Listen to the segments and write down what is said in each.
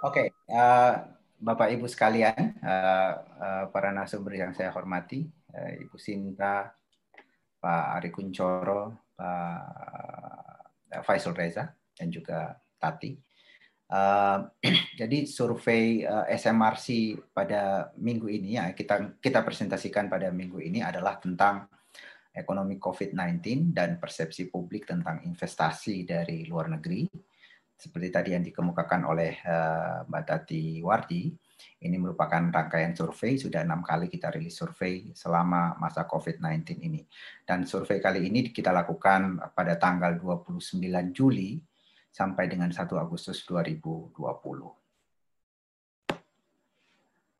Oke, okay. uh, Bapak Ibu sekalian, uh, uh, para narasumber yang saya hormati, uh, Ibu Sinta, Pak Ari Kuncoro, Pak Faisal Reza, dan juga Tati. Uh, jadi survei uh, SMRC pada minggu ini ya kita kita presentasikan pada minggu ini adalah tentang ekonomi COVID-19 dan persepsi publik tentang investasi dari luar negeri seperti tadi yang dikemukakan oleh uh, Mbak Tati Wardi, ini merupakan rangkaian survei, sudah enam kali kita rilis survei selama masa COVID-19 ini. Dan survei kali ini kita lakukan pada tanggal 29 Juli sampai dengan 1 Agustus 2020.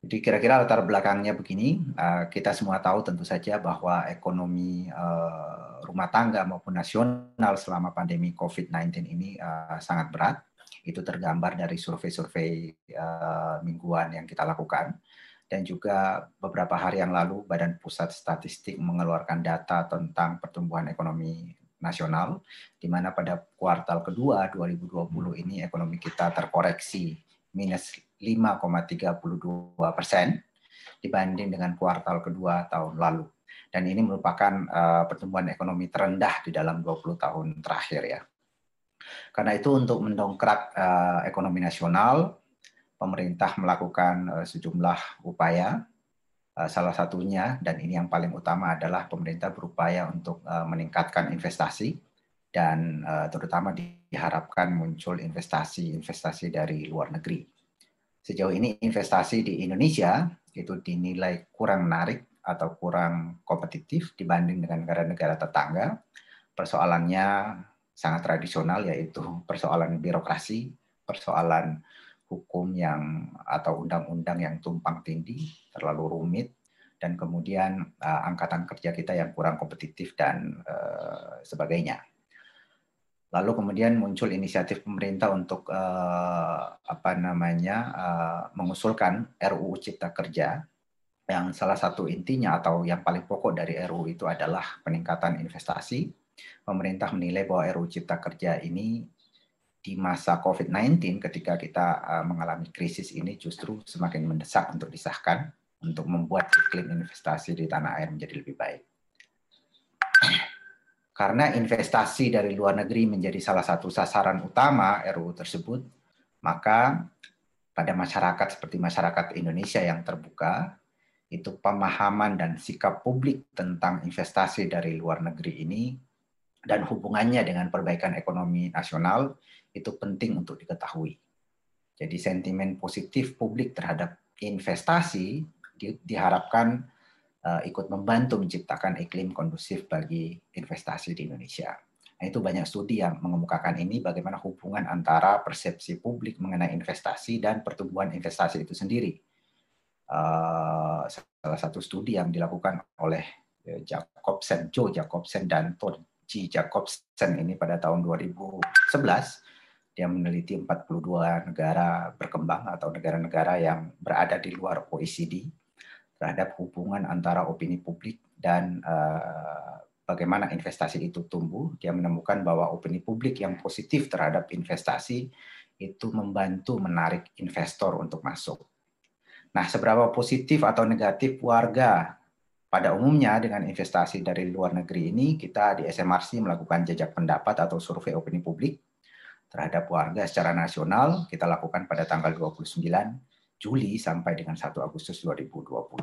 Jadi kira-kira latar belakangnya begini, eh, kita semua tahu tentu saja bahwa ekonomi eh, rumah tangga maupun nasional selama pandemi COVID-19 ini uh, sangat berat. Itu tergambar dari survei-survei uh, mingguan yang kita lakukan. Dan juga beberapa hari yang lalu Badan Pusat Statistik mengeluarkan data tentang pertumbuhan ekonomi nasional, di mana pada kuartal kedua 2020 ini ekonomi kita terkoreksi minus 5,32 persen dibanding dengan kuartal kedua tahun lalu dan ini merupakan uh, pertumbuhan ekonomi terendah di dalam 20 tahun terakhir ya. Karena itu untuk mendongkrak uh, ekonomi nasional, pemerintah melakukan uh, sejumlah upaya. Uh, salah satunya dan ini yang paling utama adalah pemerintah berupaya untuk uh, meningkatkan investasi dan uh, terutama diharapkan muncul investasi-investasi dari luar negeri. Sejauh ini investasi di Indonesia itu dinilai kurang menarik atau kurang kompetitif dibanding dengan negara-negara tetangga. Persoalannya sangat tradisional yaitu persoalan birokrasi, persoalan hukum yang atau undang-undang yang tumpang tindih, terlalu rumit, dan kemudian uh, angkatan kerja kita yang kurang kompetitif dan uh, sebagainya. Lalu kemudian muncul inisiatif pemerintah untuk uh, apa namanya uh, mengusulkan RUU Cipta Kerja yang salah satu intinya atau yang paling pokok dari RUU itu adalah peningkatan investasi. Pemerintah menilai bahwa RUU Cipta Kerja ini di masa COVID-19 ketika kita uh, mengalami krisis ini justru semakin mendesak untuk disahkan untuk membuat iklim investasi di tanah air menjadi lebih baik. Karena investasi dari luar negeri menjadi salah satu sasaran utama RUU tersebut, maka pada masyarakat seperti masyarakat Indonesia yang terbuka, itu pemahaman dan sikap publik tentang investasi dari luar negeri ini dan hubungannya dengan perbaikan ekonomi nasional itu penting untuk diketahui. Jadi sentimen positif publik terhadap investasi di, diharapkan uh, ikut membantu menciptakan iklim kondusif bagi investasi di Indonesia. Nah, itu banyak studi yang mengemukakan ini bagaimana hubungan antara persepsi publik mengenai investasi dan pertumbuhan investasi itu sendiri uh, salah satu studi yang dilakukan oleh eh, Jacobsen, Joe Jacobsen dan Todd G. Jacobsen ini pada tahun 2011 dia meneliti 42 negara berkembang atau negara-negara yang berada di luar OECD terhadap hubungan antara opini publik dan uh, bagaimana investasi itu tumbuh. Dia menemukan bahwa opini publik yang positif terhadap investasi itu membantu menarik investor untuk masuk. Nah, seberapa positif atau negatif warga pada umumnya dengan investasi dari luar negeri ini, kita di SMRC melakukan jejak pendapat atau survei opini publik terhadap warga secara nasional. Kita lakukan pada tanggal 29 Juli sampai dengan 1 Agustus 2020.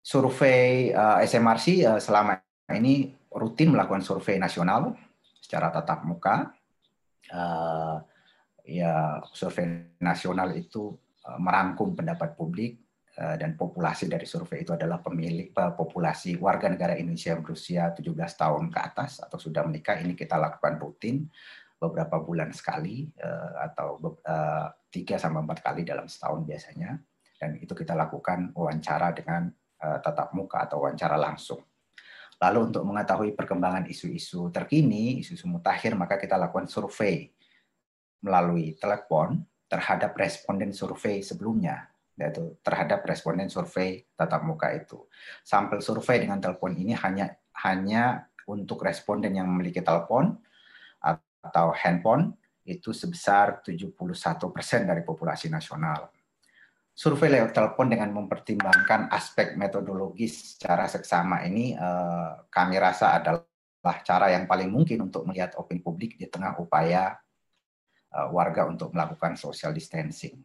Survei eh, SMRC eh, selama ini rutin melakukan survei nasional secara tatap muka. Uh, ya survei nasional itu uh, merangkum pendapat publik uh, dan populasi dari survei itu adalah pemilik uh, populasi warga negara Indonesia yang berusia 17 tahun ke atas atau sudah menikah. Ini kita lakukan rutin beberapa bulan sekali atau tiga sampai empat kali dalam setahun biasanya. Dan itu kita lakukan wawancara dengan tatap muka atau wawancara langsung. Lalu untuk mengetahui perkembangan isu-isu terkini, isu-isu mutakhir, maka kita lakukan survei melalui telepon terhadap responden survei sebelumnya, yaitu terhadap responden survei tatap muka itu. Sampel survei dengan telepon ini hanya hanya untuk responden yang memiliki telepon atau handphone itu sebesar 71 persen dari populasi nasional. Survei lewat telepon dengan mempertimbangkan aspek metodologis secara seksama ini eh, kami rasa adalah cara yang paling mungkin untuk melihat opini publik di tengah upaya warga untuk melakukan social distancing.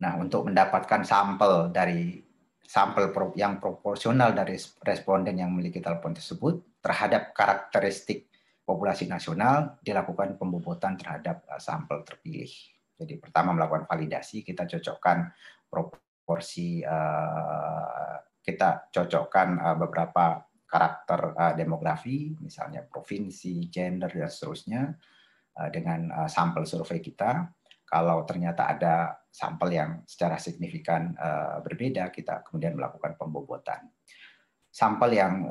Nah, untuk mendapatkan sampel dari sampel yang proporsional dari responden yang memiliki telepon tersebut terhadap karakteristik populasi nasional dilakukan pembobotan terhadap uh, sampel terpilih. Jadi pertama melakukan validasi, kita cocokkan proporsi, uh, kita cocokkan beberapa karakter demografi, misalnya provinsi, gender, dan seterusnya, dengan sampel survei kita. Kalau ternyata ada sampel yang secara signifikan berbeda, kita kemudian melakukan pembobotan. Sampel yang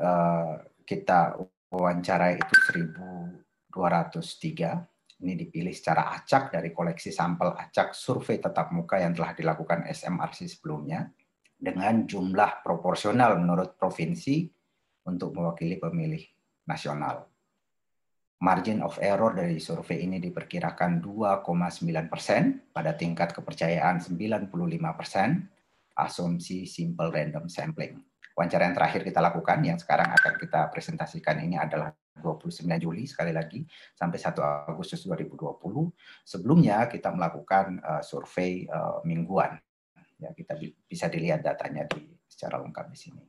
kita wawancara itu 1203. Ini dipilih secara acak dari koleksi sampel acak survei tetap muka yang telah dilakukan SMRC sebelumnya dengan jumlah proporsional menurut provinsi untuk mewakili pemilih nasional. Margin of error dari survei ini diperkirakan 2,9 persen pada tingkat kepercayaan 95 persen, asumsi simple random sampling wawancara yang terakhir kita lakukan yang sekarang akan kita presentasikan ini adalah 29 Juli sekali lagi sampai 1 Agustus 2020. Sebelumnya kita melakukan uh, survei uh, mingguan. Ya, kita bisa dilihat datanya di secara lengkap di sini.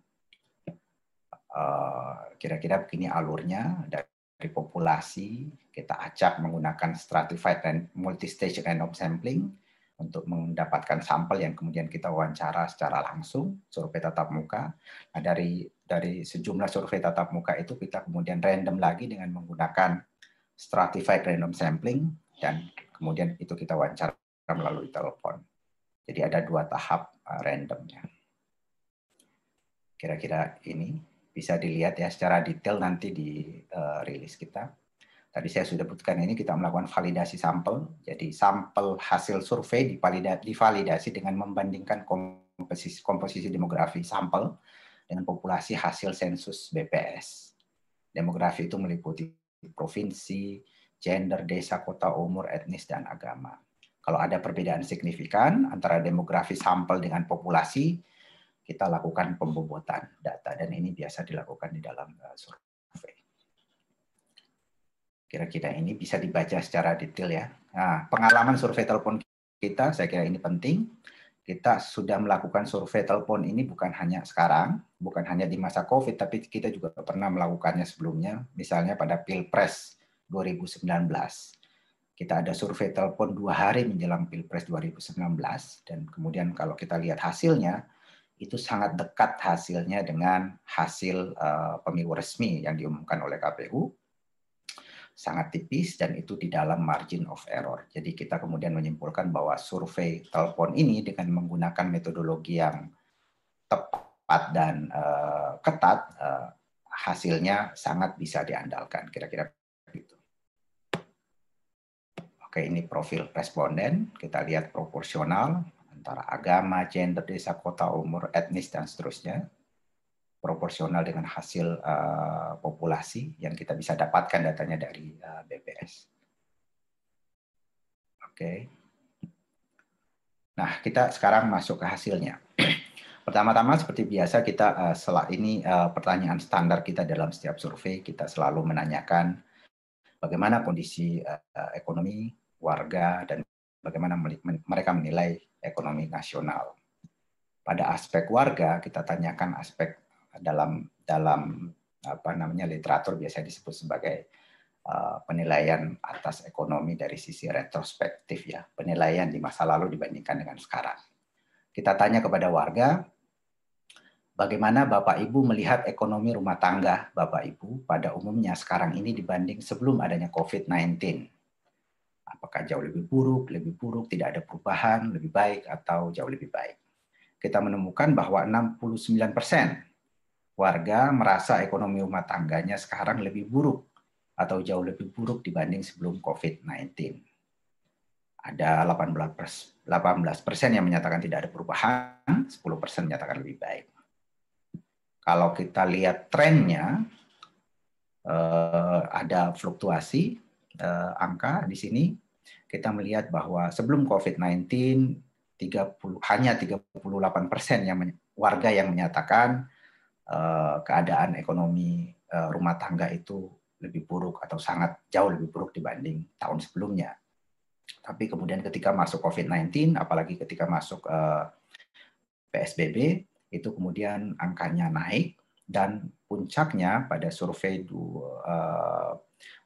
Eh, kira-kira begini alurnya dari populasi kita acak menggunakan stratified dan multi-stage random sampling untuk mendapatkan sampel yang kemudian kita wawancara secara langsung survei tatap muka. Nah, dari dari sejumlah survei tatap muka itu kita kemudian random lagi dengan menggunakan stratified random sampling dan kemudian itu kita wawancara melalui telepon. Jadi ada dua tahap uh, randomnya. Kira-kira ini bisa dilihat ya secara detail nanti di uh, rilis kita. Tadi saya sudah sebutkan ini kita melakukan validasi sampel. Jadi sampel hasil survei divalidasi dengan membandingkan komposisi, komposisi demografi sampel dengan populasi hasil sensus BPS. Demografi itu meliputi provinsi, gender, desa, kota, umur, etnis, dan agama. Kalau ada perbedaan signifikan antara demografi sampel dengan populasi, kita lakukan pembobotan data dan ini biasa dilakukan di dalam eh, survei. Kira-kira ini bisa dibaca secara detail ya. Nah, pengalaman survei telepon kita, saya kira ini penting. Kita sudah melakukan survei telepon ini bukan hanya sekarang, bukan hanya di masa COVID, tapi kita juga pernah melakukannya sebelumnya, misalnya pada Pilpres 2019. Kita ada survei telepon dua hari menjelang Pilpres 2019, dan kemudian kalau kita lihat hasilnya, itu sangat dekat hasilnya dengan hasil uh, pemilu resmi yang diumumkan oleh KPU sangat tipis dan itu di dalam margin of error. Jadi kita kemudian menyimpulkan bahwa survei telepon ini dengan menggunakan metodologi yang tepat dan uh, ketat uh, hasilnya sangat bisa diandalkan. Kira-kira begitu. Oke, ini profil responden. Kita lihat proporsional antara agama, gender, desa, kota, umur, etnis dan seterusnya proporsional dengan hasil uh, populasi yang kita bisa dapatkan datanya dari uh, eh, BPS. Oke. Okay. Nah, kita sekarang masuk ke hasilnya. Pertama-tama seperti biasa kita uh, setelah ini uh, pertanyaan standar kita dalam setiap survei kita selalu menanyakan bagaimana kondisi uh, ekonomi warga dan bagaimana mereka menilai ekonomi nasional. Pada aspek warga kita tanyakan aspek dalam dalam apa namanya literatur biasa disebut sebagai uh, penilaian atas ekonomi dari sisi retrospektif ya, penilaian di masa lalu dibandingkan dengan sekarang. Kita tanya kepada warga, bagaimana Bapak Ibu melihat ekonomi rumah tangga Bapak Ibu pada umumnya sekarang ini dibanding sebelum adanya COVID-19? Apakah jauh lebih buruk, lebih buruk, tidak ada perubahan, lebih baik, atau jauh lebih baik? Kita menemukan bahwa 69 persen warga merasa ekonomi rumah tangganya sekarang lebih buruk atau jauh lebih buruk dibanding sebelum COVID-19. Ada 18 persen yang menyatakan tidak ada perubahan, 10 persen menyatakan lebih baik. Kalau kita lihat trennya, eh, ada fluktuasi uh, angka di sini kita melihat bahwa sebelum COVID-19 30 hanya 38 persen yang warga yang menyatakan uh, keadaan ekonomi uh, rumah tangga itu lebih buruk atau sangat jauh lebih buruk dibanding tahun sebelumnya. Tapi kemudian ketika masuk COVID-19, apalagi ketika masuk uh, PSBB, itu kemudian angkanya naik dan puncaknya pada survei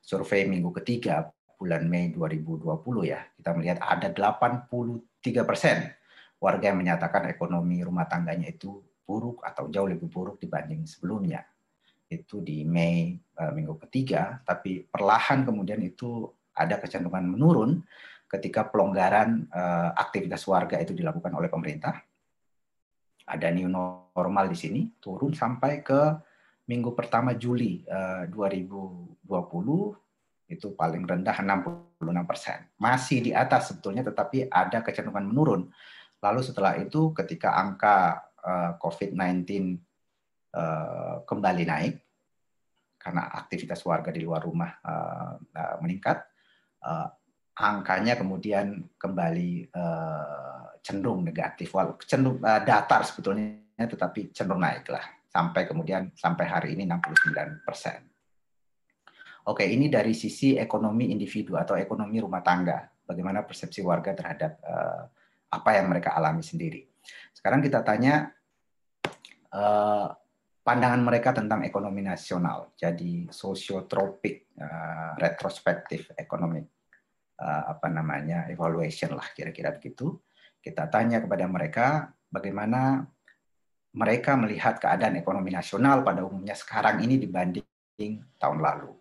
survei minggu ketiga bulan Mei 2020 ya, kita melihat ada 83 persen warga yang menyatakan ekonomi rumah tangganya itu buruk atau jauh lebih buruk dibanding sebelumnya. Itu di Mei uh, minggu ketiga, tapi perlahan kemudian itu ada kecenderungan menurun ketika pelonggaran uh, aktivitas warga itu dilakukan oleh pemerintah. Ada new normal di sini, turun sampai ke minggu pertama Juli uh, 2020 itu paling rendah 66 persen. Masih di atas sebetulnya, tetapi ada kecenderungan menurun. Lalu setelah itu ketika angka uh, eh, COVID-19 uh, eh, kembali naik, karena aktivitas warga di luar rumah uh, uh, meningkat, uh, angkanya kemudian kembali uh, cenderung negatif, walaupun cenderung uh, datar sebetulnya, tetapi cenderung naik lah sampai kemudian sampai hari ini 69 persen. Oke, ini dari sisi ekonomi individu atau ekonomi rumah tangga. Bagaimana persepsi warga terhadap uh, apa yang mereka alami sendiri. Sekarang kita tanya uh, pandangan mereka tentang ekonomi nasional. Jadi sosiotropik, uh, retrospektif ekonomi, uh, apa namanya evaluation lah kira-kira begitu. Kita tanya kepada mereka bagaimana mereka melihat keadaan ekonomi nasional pada umumnya sekarang ini dibanding tahun lalu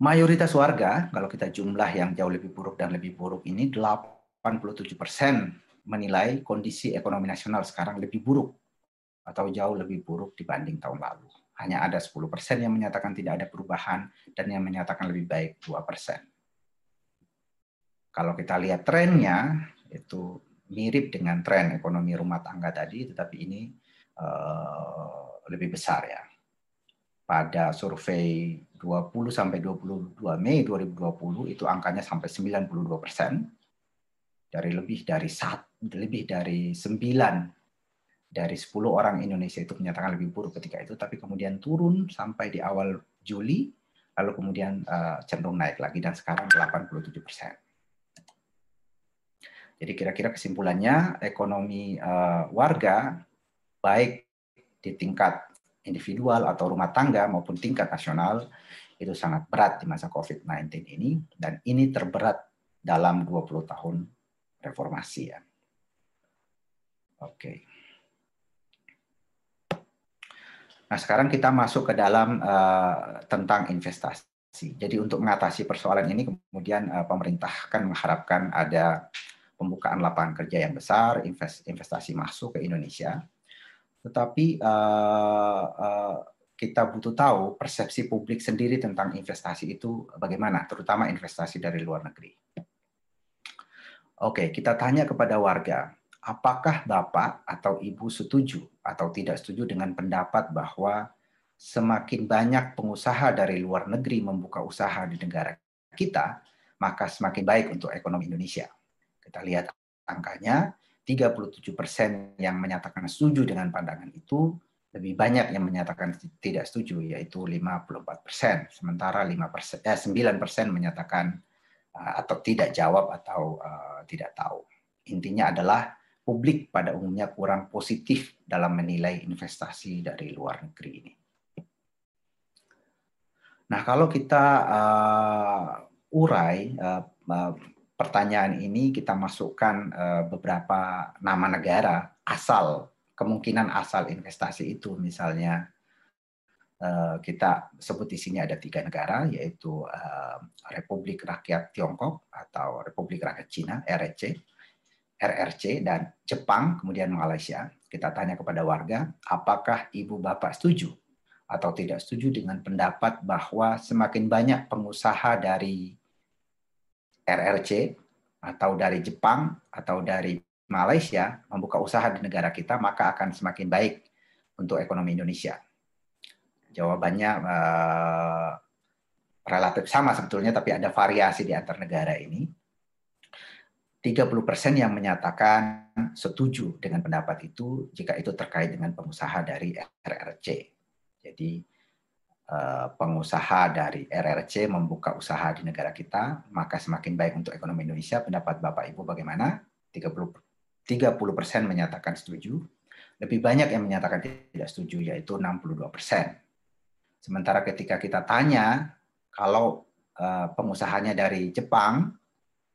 mayoritas warga, kalau kita jumlah yang jauh lebih buruk dan lebih buruk ini, 87 persen menilai kondisi ekonomi nasional sekarang lebih buruk atau jauh lebih buruk dibanding tahun lalu. Hanya ada 10 persen yang menyatakan tidak ada perubahan dan yang menyatakan lebih baik 2 persen. Kalau kita lihat trennya, itu mirip dengan tren ekonomi rumah tangga tadi, tetapi ini uh, lebih besar ya. Pada survei 20 sampai 22 Mei 2020 itu angkanya sampai 92 persen dari lebih dari satu lebih dari sembilan dari 10 orang Indonesia itu menyatakan lebih buruk ketika itu tapi kemudian turun sampai di awal Juli lalu kemudian uh, cenderung naik lagi dan sekarang 87 persen. Jadi kira-kira kesimpulannya ekonomi uh, warga baik di tingkat individual atau rumah tangga maupun tingkat nasional itu sangat berat di masa COVID-19 ini dan ini terberat dalam 20 tahun reformasi ya. Oke. Nah, sekarang kita masuk ke dalam uh, tentang investasi. Jadi untuk mengatasi persoalan ini kemudian uh, pemerintah kan mengharapkan ada pembukaan lapangan kerja yang besar, investasi masuk ke Indonesia tetapi uh, uh, kita butuh tahu persepsi publik sendiri tentang investasi itu bagaimana, terutama investasi dari luar negeri. Oke, kita tanya kepada warga, apakah Bapak atau Ibu setuju atau tidak setuju dengan pendapat bahwa semakin banyak pengusaha dari luar negeri membuka usaha di negara kita, maka semakin baik untuk ekonomi Indonesia. Kita lihat angkanya, 37 persen yang menyatakan setuju dengan pandangan itu, lebih banyak yang menyatakan tidak setuju, yaitu 54 persen. Sementara 5 persen, eh, 9 persen menyatakan uh, atau tidak jawab atau uh, tidak tahu. Intinya adalah publik pada umumnya kurang positif dalam menilai investasi dari luar negeri ini. Nah, kalau kita uh, urai uh, pertanyaan ini kita masukkan uh, beberapa nama negara asal kemungkinan asal investasi itu. Misalnya uh, kita sebut di sini ada tiga negara yaitu uh, Republik Rakyat Tiongkok atau Republik Rakyat Cina RRC RRC dan Jepang kemudian Malaysia. Kita tanya kepada warga apakah ibu bapak setuju atau tidak setuju dengan pendapat bahwa semakin banyak pengusaha dari RRC atau dari Jepang atau dari Malaysia membuka usaha di negara kita, maka akan semakin baik untuk ekonomi Indonesia. Jawabannya eh, relatif sama sebetulnya, tapi ada variasi di antar negara ini. 30% yang menyatakan setuju dengan pendapat itu jika itu terkait dengan pengusaha dari RRC. Jadi pengusaha dari RRC membuka usaha di negara kita, maka semakin baik untuk ekonomi Indonesia. Pendapat Bapak Ibu bagaimana? 30 persen menyatakan setuju, lebih banyak yang menyatakan tidak setuju, yaitu 62 persen. Sementara ketika kita tanya, kalau eh, pengusahanya dari Jepang,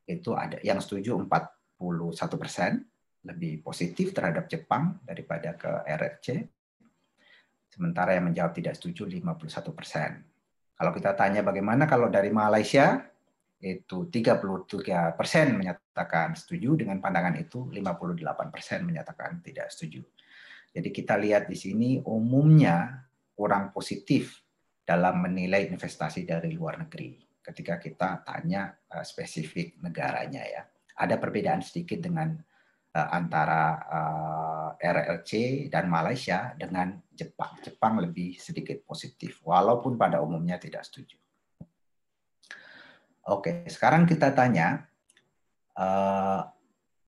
itu ada yang setuju 41 persen, lebih positif terhadap Jepang daripada ke RRC. Sementara yang menjawab tidak setuju 51 persen. Kalau kita tanya bagaimana kalau dari Malaysia, itu 33 persen menyatakan setuju dengan pandangan itu, 58 persen menyatakan tidak setuju. Jadi kita lihat di sini umumnya kurang positif dalam menilai investasi dari luar negeri ketika kita tanya uh, spesifik negaranya ya. Ada perbedaan sedikit dengan antara uh, eh, RRC dan Malaysia dengan Jepang. Jepang lebih sedikit positif walaupun pada umumnya tidak setuju. Oke, sekarang kita tanya uh,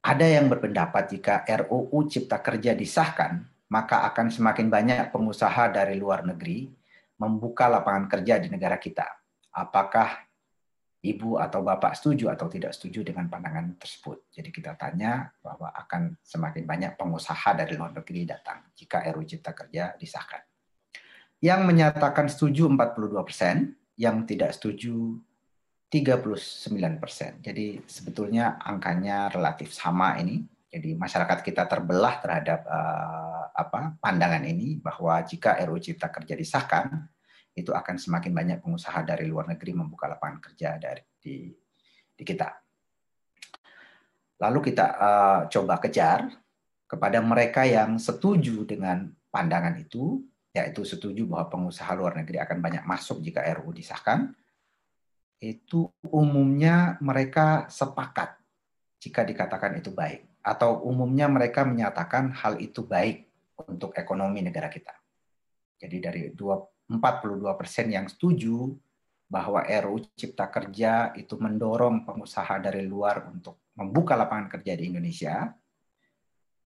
ada yang berpendapat jika RUU Cipta Kerja disahkan, maka akan semakin banyak pengusaha dari luar negeri membuka lapangan kerja di negara kita apakah ibu atau bapak setuju atau tidak setuju dengan pandangan tersebut. Jadi kita tanya bahwa akan semakin banyak pengusaha dari luar negeri datang jika RUU Cipta Kerja disahkan. Yang menyatakan setuju 42 persen, yang tidak setuju 39 persen. Jadi sebetulnya angkanya relatif sama ini. Jadi masyarakat kita terbelah terhadap uh, apa pandangan ini bahwa jika RUU Cipta Kerja disahkan, itu akan semakin banyak pengusaha dari luar negeri membuka lapangan kerja dari di, di kita. Lalu kita uh, coba kejar kepada mereka yang setuju dengan pandangan itu, yaitu setuju bahwa pengusaha luar negeri akan banyak masuk jika RUU disahkan, itu umumnya mereka sepakat jika dikatakan itu baik, atau umumnya mereka menyatakan hal itu baik untuk ekonomi negara kita. Jadi dari dua 42 persen yang setuju bahwa RUU Cipta Kerja itu mendorong pengusaha dari luar untuk membuka lapangan kerja di Indonesia,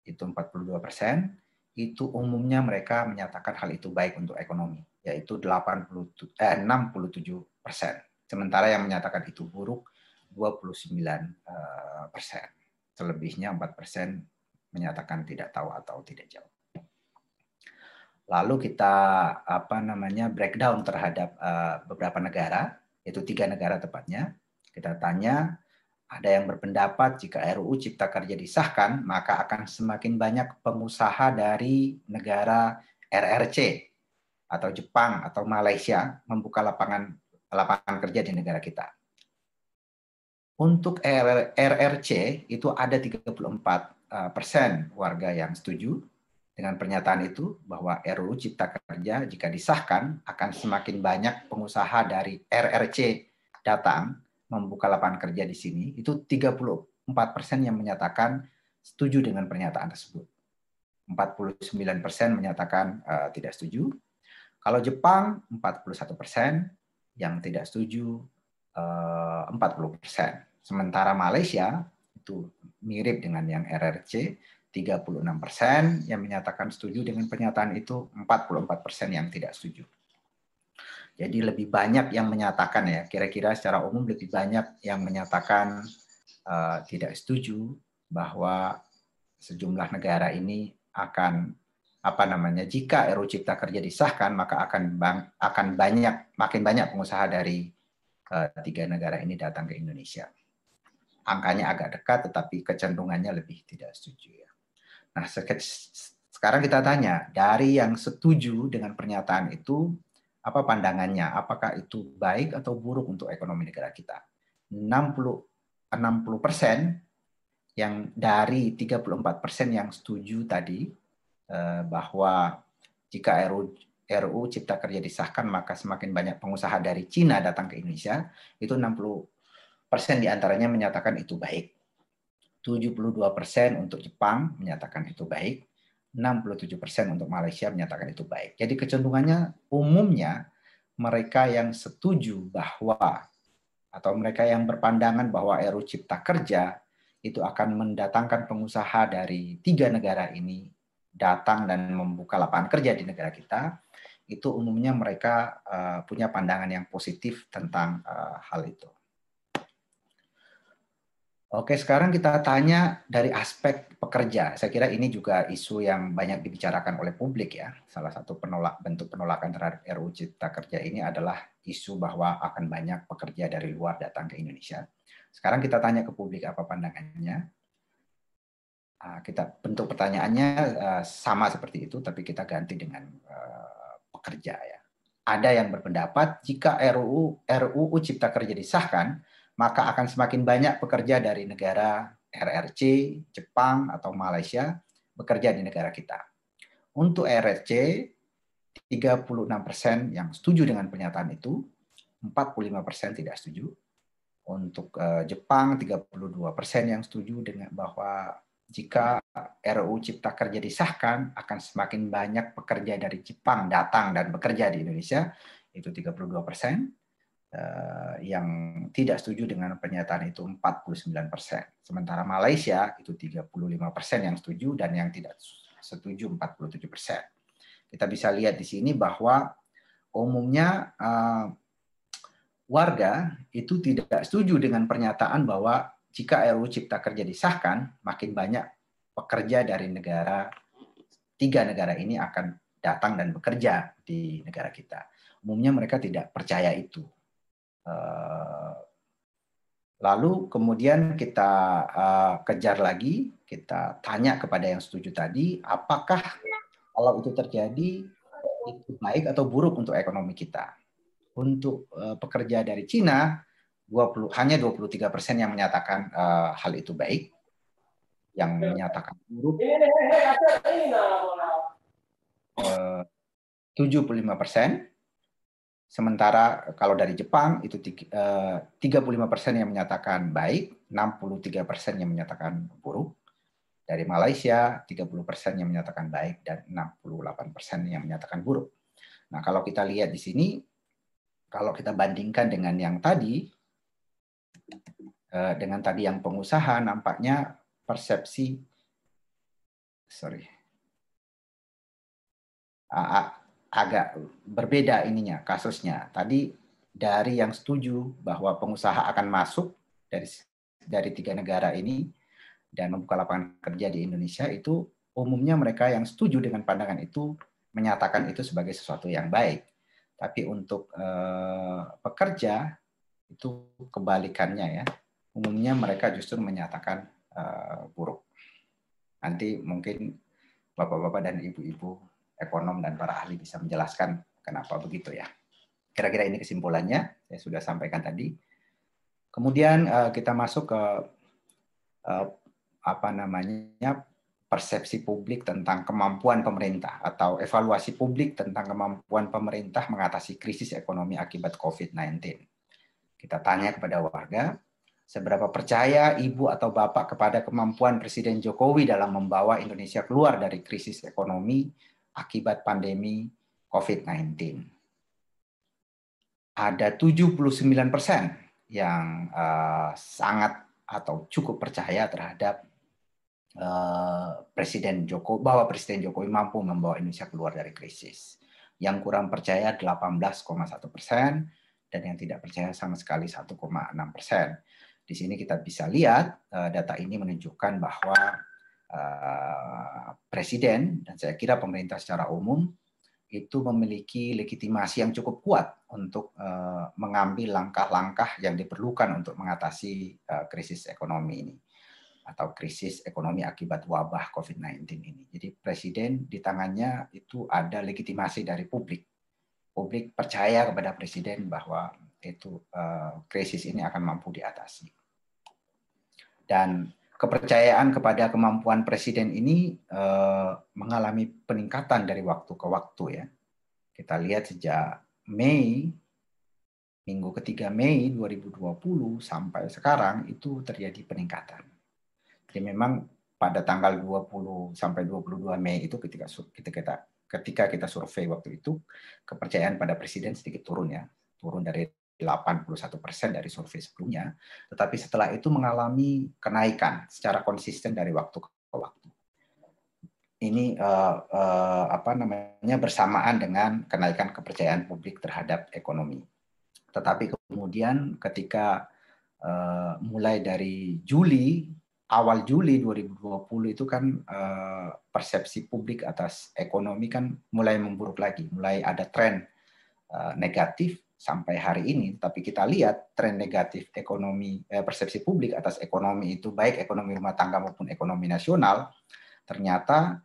itu 42 persen, itu umumnya mereka menyatakan hal itu baik untuk ekonomi, yaitu 80, eh, 67 persen. Sementara yang menyatakan itu buruk 29 eh, persen. Selebihnya 4 persen menyatakan tidak tahu atau tidak jawab. Lalu kita apa namanya breakdown terhadap uh, beberapa negara, yaitu tiga negara tepatnya. Kita tanya ada yang berpendapat jika RUU Cipta Kerja disahkan, maka akan semakin banyak pengusaha dari negara RRC atau Jepang atau Malaysia membuka lapangan lapangan kerja di negara kita. Untuk RRC itu ada 34 eh, persen warga yang setuju, dengan pernyataan itu bahwa RUU Cipta Kerja jika disahkan akan semakin banyak pengusaha dari RRC datang membuka lapangan kerja di sini itu 34 persen yang menyatakan setuju dengan pernyataan tersebut. 49 persen menyatakan uh, tidak setuju. Kalau Jepang 41 persen yang tidak setuju uh, 40 persen. Sementara Malaysia itu mirip dengan yang RRC 36 persen yang menyatakan setuju dengan pernyataan itu, 44 persen yang tidak setuju. Jadi lebih banyak yang menyatakan ya, kira-kira secara umum lebih banyak yang menyatakan uh, tidak setuju bahwa sejumlah negara ini akan apa namanya jika RUU Cipta Kerja disahkan maka akan bang, akan banyak makin banyak pengusaha dari uh, tiga negara ini datang ke Indonesia. Angkanya agak dekat tetapi kecenderungannya lebih tidak setuju ya. Nah, sekarang kita tanya, dari yang setuju dengan pernyataan itu, apa pandangannya? Apakah itu baik atau buruk untuk ekonomi negara kita? 60 60 persen yang dari 34 persen yang setuju tadi eh, bahwa jika RU, RU Cipta Kerja disahkan maka semakin banyak pengusaha dari Cina datang ke Indonesia itu 60 persen di antaranya menyatakan itu baik 72 persen untuk Jepang menyatakan itu baik, 67 persen untuk Malaysia menyatakan itu baik. Jadi kecenderungannya umumnya mereka yang setuju bahwa atau mereka yang berpandangan bahwa RUU Cipta Kerja itu akan mendatangkan pengusaha dari tiga negara ini datang dan membuka lapangan kerja di negara kita, itu umumnya mereka uh, punya pandangan yang positif tentang uh, hal itu. Oke, sekarang kita tanya dari aspek pekerja. Saya kira ini juga isu yang banyak dibicarakan oleh publik ya. Salah satu penolak bentuk penolakan terhadap RUU Cipta Kerja ini adalah isu bahwa akan banyak pekerja dari luar datang ke Indonesia. Sekarang kita tanya ke publik apa pandangannya. Ah, kita bentuk pertanyaannya eh, sama seperti itu, tapi kita ganti dengan eh, pekerja ya. Ada yang berpendapat jika RUU RUU Cipta Kerja disahkan, maka akan semakin banyak pekerja dari negara RRC, Jepang, atau Malaysia bekerja di negara kita. Untuk RRC, 36 persen yang setuju dengan pernyataan itu, 45 persen tidak setuju. Untuk eh, Jepang, 32 persen yang setuju dengan bahwa jika RUU Cipta Kerja disahkan, akan semakin banyak pekerja dari Jepang datang dan bekerja di Indonesia, itu 32 persen yang tidak setuju dengan pernyataan itu 49 persen. Sementara Malaysia itu 35 persen yang setuju dan yang tidak setuju 47 persen. Kita bisa lihat di sini bahwa umumnya uh, warga itu tidak setuju dengan pernyataan bahwa jika RUU Cipta Kerja disahkan, makin banyak pekerja dari negara tiga negara ini akan datang dan bekerja di negara kita. Umumnya mereka tidak percaya itu Eh, lalu kemudian kita uh, kejar lagi, kita tanya kepada yang setuju tadi, apakah kalau itu terjadi itu baik atau buruk untuk ekonomi kita? Untuk uh, pekerja dari Cina, 20, hanya 23 persen yang menyatakan uh, hal itu baik, yang menyatakan buruk. Uh, 75 persen, Sementara kalau dari Jepang itu 35 eh, persen yang menyatakan baik, 63 persen yang menyatakan buruk. Dari Malaysia 30 persen yang menyatakan baik dan 68 persen yang menyatakan buruk. Nah kalau kita lihat di sini, kalau kita bandingkan dengan yang tadi, eh, dengan tadi yang pengusaha, nampaknya persepsi, sorry, agak berbeda ininya kasusnya. Tadi dari yang setuju bahwa pengusaha akan masuk dari dari tiga negara ini dan membuka lapangan kerja di Indonesia itu umumnya mereka yang setuju dengan pandangan itu menyatakan itu sebagai sesuatu yang baik. Tapi untuk eh, pekerja itu kebalikannya ya. Umumnya mereka justru menyatakan eh, buruk. Nanti mungkin bapak-bapak dan ibu-ibu ekonom dan para ahli bisa menjelaskan kenapa begitu ya. Kira-kira ini kesimpulannya saya sudah sampaikan tadi. Kemudian uh, kita masuk ke uh, apa namanya persepsi publik tentang kemampuan pemerintah atau evaluasi publik tentang kemampuan pemerintah mengatasi krisis ekonomi akibat COVID-19. Kita tanya kepada warga, seberapa percaya ibu atau bapak kepada kemampuan Presiden Jokowi dalam membawa Indonesia keluar dari krisis ekonomi akibat pandemi COVID-19. Ada 79 persen yang uh, sangat atau cukup percaya terhadap uh, Presiden Jokowi bahwa Presiden Jokowi mampu membawa Indonesia keluar dari krisis. Yang kurang percaya 18,1 persen dan yang tidak percaya sama sekali 1,6 persen. Di sini kita bisa lihat uh, data ini menunjukkan bahwa presiden dan saya kira pemerintah secara umum itu memiliki legitimasi yang cukup kuat untuk uh, mengambil langkah-langkah yang diperlukan untuk mengatasi uh, krisis ekonomi ini atau krisis ekonomi akibat wabah COVID-19 ini. Jadi presiden di tangannya itu ada legitimasi dari publik. Publik percaya kepada presiden bahwa itu krisis ini akan mampu diatasi. Dan kepercayaan kepada kemampuan presiden ini uh, mengalami peningkatan dari waktu ke waktu ya. Kita lihat sejak Mei minggu ketiga Mei 2020 sampai sekarang itu terjadi peningkatan. Jadi memang pada tanggal 20 sampai 22 Mei itu ketika ketika kita ketika kita survei waktu itu kepercayaan pada presiden sedikit turun ya, turun dari 81 persen dari survei sebelumnya, tetapi setelah itu mengalami kenaikan secara konsisten dari waktu ke waktu. Ini uh, uh, apa namanya bersamaan dengan kenaikan kepercayaan publik terhadap ekonomi. Tetapi kemudian ketika uh, mulai dari Juli awal Juli 2020 itu kan uh, persepsi publik atas ekonomi kan mulai memburuk lagi, mulai ada tren uh, negatif sampai hari ini. Tapi kita lihat tren negatif ekonomi eh, persepsi publik atas ekonomi itu baik ekonomi rumah tangga maupun ekonomi nasional ternyata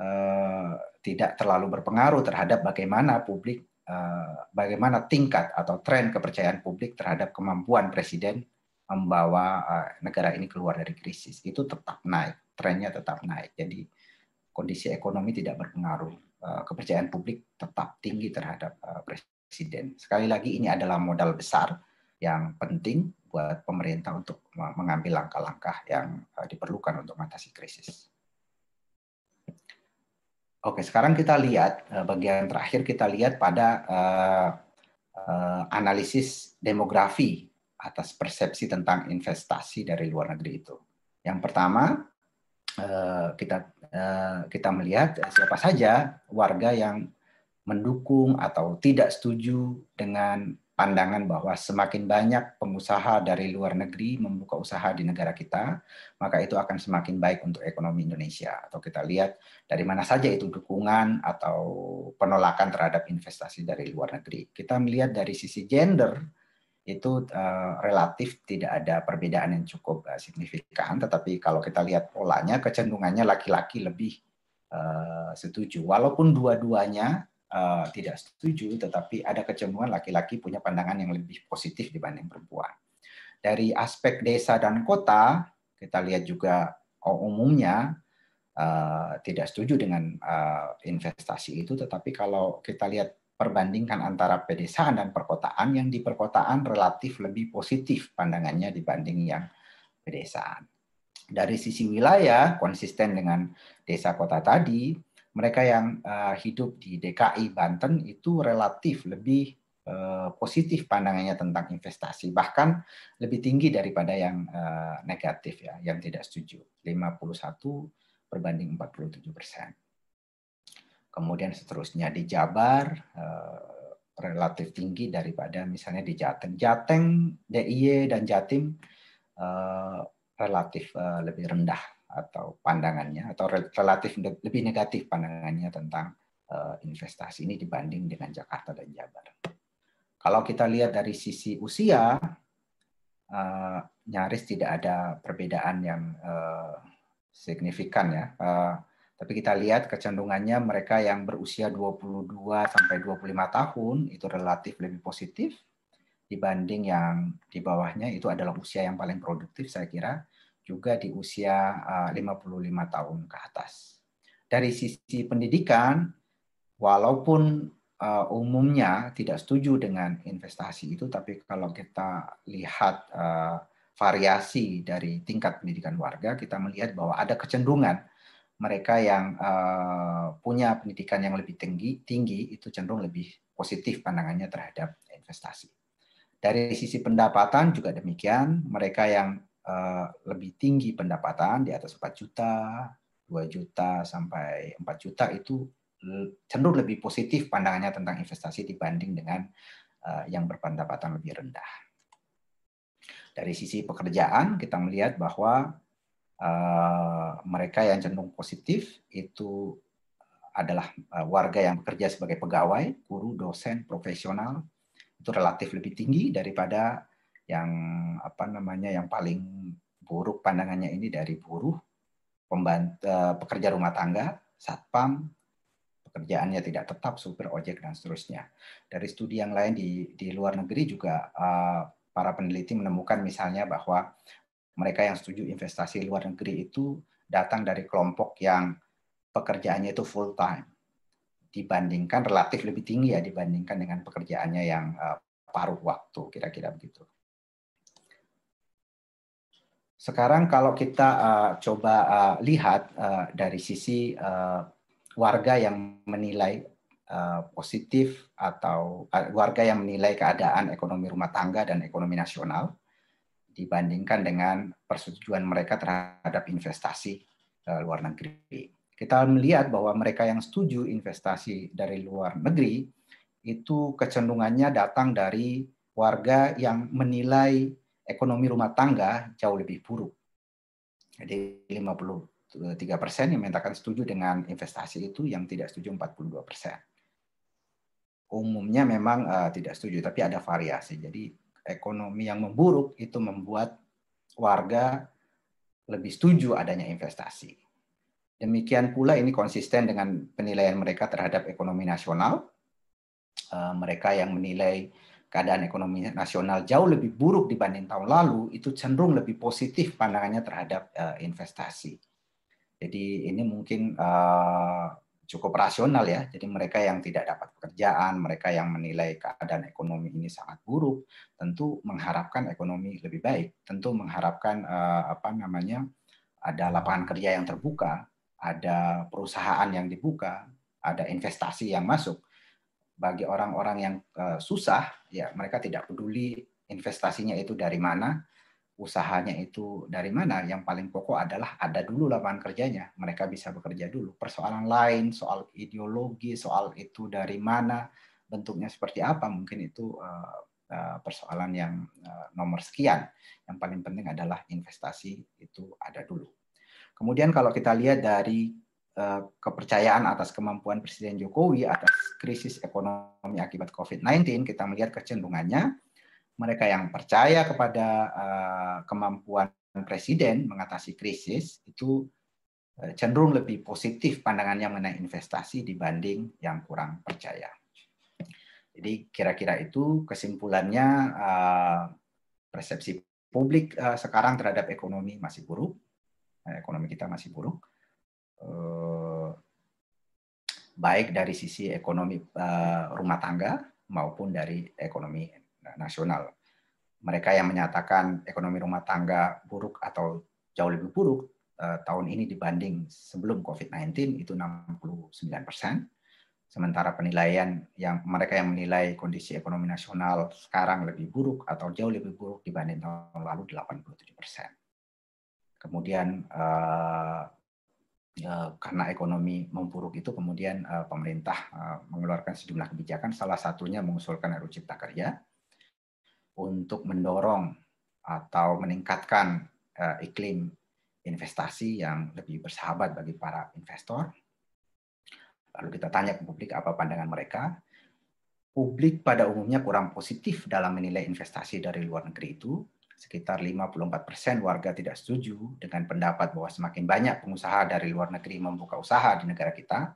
uh, tidak terlalu berpengaruh terhadap bagaimana publik uh, bagaimana tingkat atau tren kepercayaan publik terhadap kemampuan presiden membawa uh, negara ini keluar dari krisis itu tetap naik, trennya tetap naik. Jadi kondisi ekonomi tidak berpengaruh, uh, kepercayaan publik tetap tinggi terhadap uh, presiden. Sekali lagi ini adalah modal besar yang penting buat pemerintah untuk mengambil langkah-langkah yang uh, diperlukan untuk mengatasi krisis. Oke, sekarang kita lihat bagian terakhir kita lihat pada uh, analisis demografi atas persepsi tentang investasi dari luar negeri itu. Yang pertama, eh, kita eh, kita melihat siapa saja warga yang mendukung atau tidak setuju dengan pandangan bahwa semakin banyak pengusaha dari luar negeri membuka usaha di negara kita, maka itu akan semakin baik untuk ekonomi Indonesia. Atau kita lihat dari mana saja itu dukungan atau penolakan terhadap investasi dari luar negeri. Kita melihat dari sisi gender, itu uh, relatif tidak ada perbedaan yang cukup uh, signifikan, tetapi kalau kita lihat polanya kecenderungannya laki-laki lebih uh, setuju, walaupun dua-duanya uh, tidak setuju, tetapi ada kecenderungan laki-laki punya pandangan yang lebih positif dibanding perempuan. Dari aspek desa dan kota, kita lihat juga umumnya uh, tidak setuju dengan uh, investasi itu, tetapi kalau kita lihat perbandingkan antara pedesaan dan perkotaan yang di perkotaan relatif lebih positif pandangannya dibanding yang pedesaan. Dari sisi wilayah konsisten dengan desa kota tadi, mereka yang uh, hidup di DKI Banten itu relatif lebih uh, positif pandangannya tentang investasi, bahkan lebih tinggi daripada yang uh, negatif ya, yang tidak setuju. 51 berbanding 47 persen. Kemudian seterusnya di Jabar eh, relatif tinggi daripada misalnya di Jateng. Jateng, DIY dan Jatim eh, relatif eh, lebih rendah atau pandangannya atau relatif lebih negatif pandangannya tentang investasi ini dibanding dengan Jakarta dan Jabar. Kalau kita lihat dari sisi usia, nyaris tidak ada perbedaan yang signifikan ya. Tapi kita lihat kecenderungannya mereka yang berusia 22 sampai 25 tahun itu relatif lebih positif dibanding yang di bawahnya itu adalah usia yang paling produktif saya kira juga di usia 55 eh, tahun ke atas. Dari sisi pendidikan walaupun uh, umumnya tidak setuju dengan investasi itu tapi kalau kita lihat uh, variasi dari tingkat pendidikan warga kita melihat bahwa ada kecenderungan mereka yang punya pendidikan yang lebih tinggi, tinggi itu cenderung lebih positif pandangannya terhadap investasi. Dari sisi pendapatan juga demikian, mereka yang uh, lebih tinggi pendapatan di atas 4 juta, 2 juta sampai 4 juta itu cenderung lebih positif pandangannya tentang investasi dibanding dengan uh, yang berpendapatan lebih rendah. Dari sisi pekerjaan kita melihat bahwa Eh, mereka yang cenderung positif itu adalah warga yang bekerja sebagai pegawai, guru, dosen, profesional itu relatif lebih tinggi daripada yang apa namanya yang paling buruk pandangannya ini dari buruh, pembantu, uh, pekerja rumah tangga, satpam, pekerjaannya tidak tetap, supir ojek dan seterusnya. Dari studi yang lain di di luar negeri juga uh, para peneliti menemukan misalnya bahwa mereka yang setuju investasi luar negeri itu datang dari kelompok yang pekerjaannya itu full time dibandingkan relatif lebih tinggi ya dibandingkan dengan pekerjaannya yang uh, paruh waktu kira-kira begitu. Sekarang kalau kita uh, coba uh, lihat uh, dari sisi uh, warga yang menilai uh, positif atau uh, warga yang menilai keadaan ekonomi rumah tangga dan ekonomi nasional dibandingkan dengan persetujuan mereka terhadap investasi uh, luar negeri. Kita melihat bahwa mereka yang setuju investasi dari luar negeri itu kecenderungannya datang dari warga yang menilai ekonomi rumah tangga jauh lebih buruk. Jadi 53 persen yang menyatakan setuju dengan investasi itu, yang tidak setuju 42 persen. Umumnya memang uh, tidak setuju, tapi ada variasi. Jadi ekonomi yang memburuk itu membuat warga lebih setuju adanya investasi. Demikian pula ini konsisten dengan penilaian mereka terhadap ekonomi nasional. Uh, mereka yang menilai keadaan ekonomi nasional jauh lebih buruk dibanding tahun lalu, itu cenderung lebih positif pandangannya terhadap uh, investasi. Jadi ini mungkin uh, cukup rasional ya. Jadi mereka yang tidak dapat pekerjaan, mereka yang menilai keadaan ekonomi ini sangat buruk, tentu mengharapkan ekonomi lebih baik, tentu mengharapkan uh, apa namanya ada lapangan kerja yang terbuka, ada perusahaan yang dibuka, ada investasi yang masuk bagi orang-orang yang uh, susah, ya mereka tidak peduli investasinya itu dari mana, usahanya itu dari mana. Yang paling pokok adalah ada dulu lapangan kerjanya, mereka bisa bekerja dulu. Persoalan lain, soal ideologi, soal itu dari mana, bentuknya seperti apa, mungkin itu uh, uh, persoalan yang nomor sekian. Yang paling penting adalah investasi itu ada dulu. Kemudian kalau kita lihat dari Eh, kepercayaan atas kemampuan Presiden Jokowi atas krisis ekonomi akibat COVID-19, kita melihat kecenderungannya. Mereka yang percaya kepada uh, kemampuan Presiden mengatasi krisis itu uh, cenderung lebih positif pandangannya mengenai investasi dibanding yang kurang percaya. Jadi kira-kira itu kesimpulannya uh, persepsi publik uh, sekarang terhadap ekonomi masih buruk, ekonomi kita masih buruk Eh, baik dari sisi ekonomi eh, rumah tangga maupun dari ekonomi nasional. Mereka yang menyatakan ekonomi rumah tangga buruk atau jauh lebih buruk eh, tahun ini dibanding sebelum COVID-19 itu 69 persen. Sementara penilaian yang mereka yang menilai kondisi ekonomi nasional sekarang lebih buruk atau jauh lebih buruk dibanding tahun lalu 87 persen. Kemudian karena ekonomi memburuk itu kemudian uh, pemerintah uh, mengeluarkan sejumlah kebijakan salah satunya mengusulkan RUU Cipta Kerja untuk mendorong atau meningkatkan uh, iklim investasi yang lebih bersahabat bagi para investor. Lalu kita tanya ke publik apa pandangan mereka. Publik pada umumnya kurang positif dalam menilai investasi dari luar negeri itu sekitar 54 persen warga tidak setuju dengan pendapat bahwa semakin banyak pengusaha dari luar negeri membuka usaha di negara kita,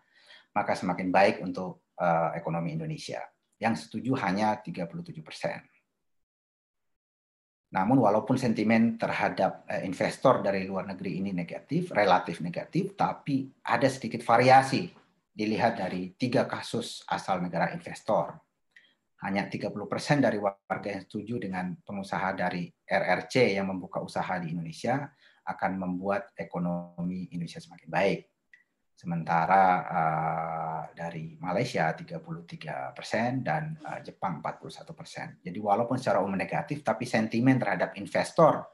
maka semakin baik untuk uh, ekonomi Indonesia. Yang setuju hanya 37 persen. Namun walaupun sentimen terhadap uh, investor dari luar negeri ini negatif, relatif negatif, tapi ada sedikit variasi dilihat dari tiga kasus asal negara investor hanya 30% dari warga yang setuju dengan pengusaha dari RRC yang membuka usaha di Indonesia akan membuat ekonomi Indonesia semakin baik. Sementara uh, dari Malaysia 33% persen dan uh, Jepang 41%. persen. Jadi walaupun secara umum negatif, tapi sentimen terhadap investor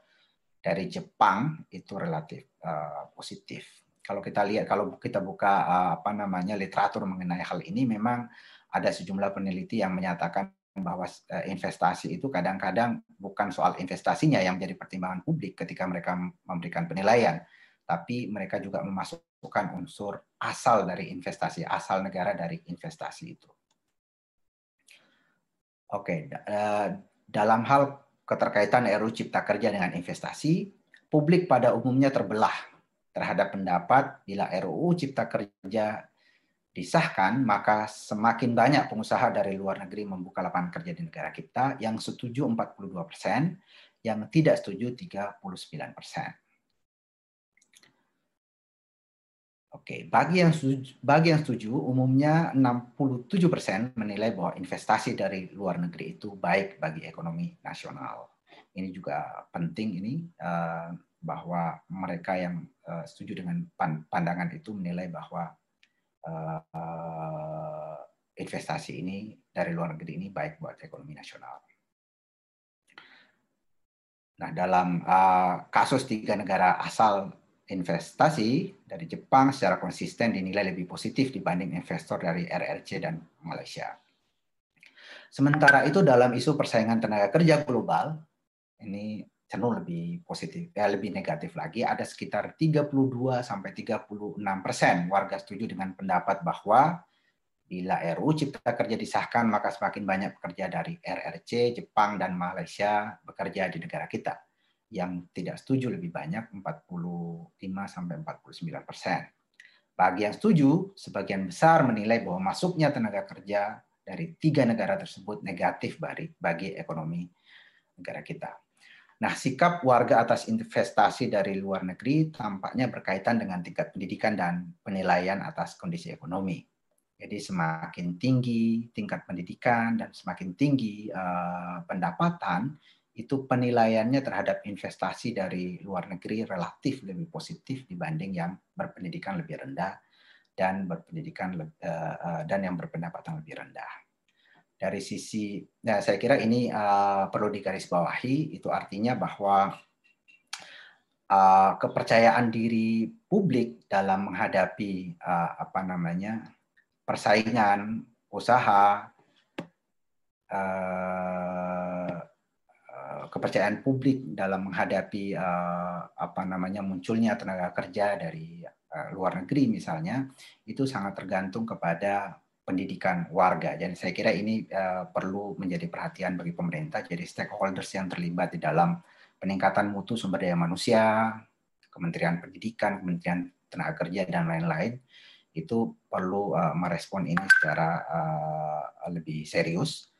dari Jepang itu relatif uh, positif. Kalau kita lihat, kalau kita buka uh, apa namanya literatur mengenai hal ini, memang ada sejumlah peneliti yang menyatakan bahwa eh, investasi itu kadang-kadang bukan soal investasinya yang menjadi pertimbangan publik ketika mereka memberikan penilaian, tapi mereka juga memasukkan unsur asal dari investasi, asal negara dari investasi itu. Oke, eh, dalam hal keterkaitan RUU Cipta Kerja dengan investasi, publik pada umumnya terbelah terhadap pendapat bila RUU Cipta Kerja disahkan, maka semakin banyak pengusaha dari luar negeri membuka lapangan kerja di negara kita, yang setuju 42 persen, yang tidak setuju 39 persen. Oke, bagi yang setuju, bagi yang setuju, umumnya 67 persen menilai bahwa investasi dari luar negeri itu baik bagi ekonomi nasional. Ini juga penting ini eh, bahwa mereka yang eh, setuju dengan pandangan itu menilai bahwa uh, investasi ini dari luar negeri ini baik buat ekonomi nasional. Nah, dalam uh, kasus tiga negara asal investasi dari Jepang secara konsisten dinilai lebih positif dibanding investor dari RRC dan Malaysia. Sementara itu dalam isu persaingan tenaga kerja global, ini cenderung lebih positif, ya lebih negatif lagi. Ada sekitar 32 sampai 36 persen warga setuju dengan pendapat bahwa bila RUU Cipta Kerja disahkan, maka semakin banyak pekerja dari RRC, Jepang, dan Malaysia bekerja di negara kita. Yang tidak setuju lebih banyak, 45 sampai 49 persen. Bagi yang setuju, sebagian besar menilai bahwa masuknya tenaga kerja dari tiga negara tersebut negatif bagi ekonomi negara kita. Nah, sikap warga atas investasi dari luar negeri tampaknya berkaitan dengan tingkat pendidikan dan penilaian atas kondisi ekonomi. Jadi semakin tinggi tingkat pendidikan dan semakin tinggi uh, pendapatan, itu penilaiannya terhadap investasi dari luar negeri relatif lebih positif dibanding yang berpendidikan lebih rendah dan berpendidikan uh, uh, dan yang berpendapatan lebih rendah dari sisi ya saya kira ini uh, perlu digarisbawahi. Itu artinya bahwa uh, kepercayaan diri publik dalam menghadapi uh, apa namanya persaingan usaha uh, kepercayaan publik dalam menghadapi uh, apa namanya munculnya tenaga kerja dari uh, luar negeri misalnya itu sangat tergantung kepada pendidikan warga. Jadi saya kira ini uh, perlu menjadi perhatian bagi pemerintah. Jadi stakeholders yang terlibat di dalam peningkatan mutu sumber daya manusia, Kementerian Pendidikan, Kementerian Tenaga Kerja dan lain-lain itu perlu uh, merespon ini secara uh, lebih serius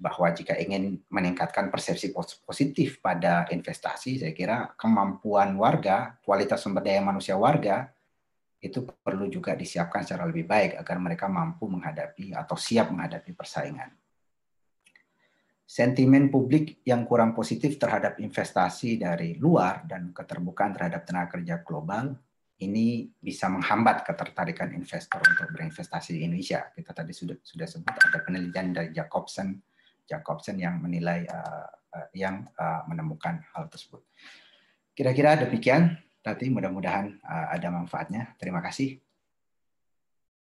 bahwa jika ingin meningkatkan persepsi positif pada investasi, saya kira kemampuan warga, kualitas sumber daya manusia warga itu perlu juga disiapkan secara lebih baik agar mereka mampu menghadapi atau siap menghadapi persaingan. Sentimen publik yang kurang positif terhadap investasi dari luar dan keterbukaan terhadap tenaga kerja global ini bisa menghambat ketertarikan investor untuk berinvestasi di Indonesia. Kita tadi sudah sudah sebut ada penelitian dari Jacobson Jacobson yang menilai uh, uh, yang uh, menemukan hal tersebut. Kira-kira demikian Tadi mudah-mudahan uh, ada manfaatnya. Terima kasih.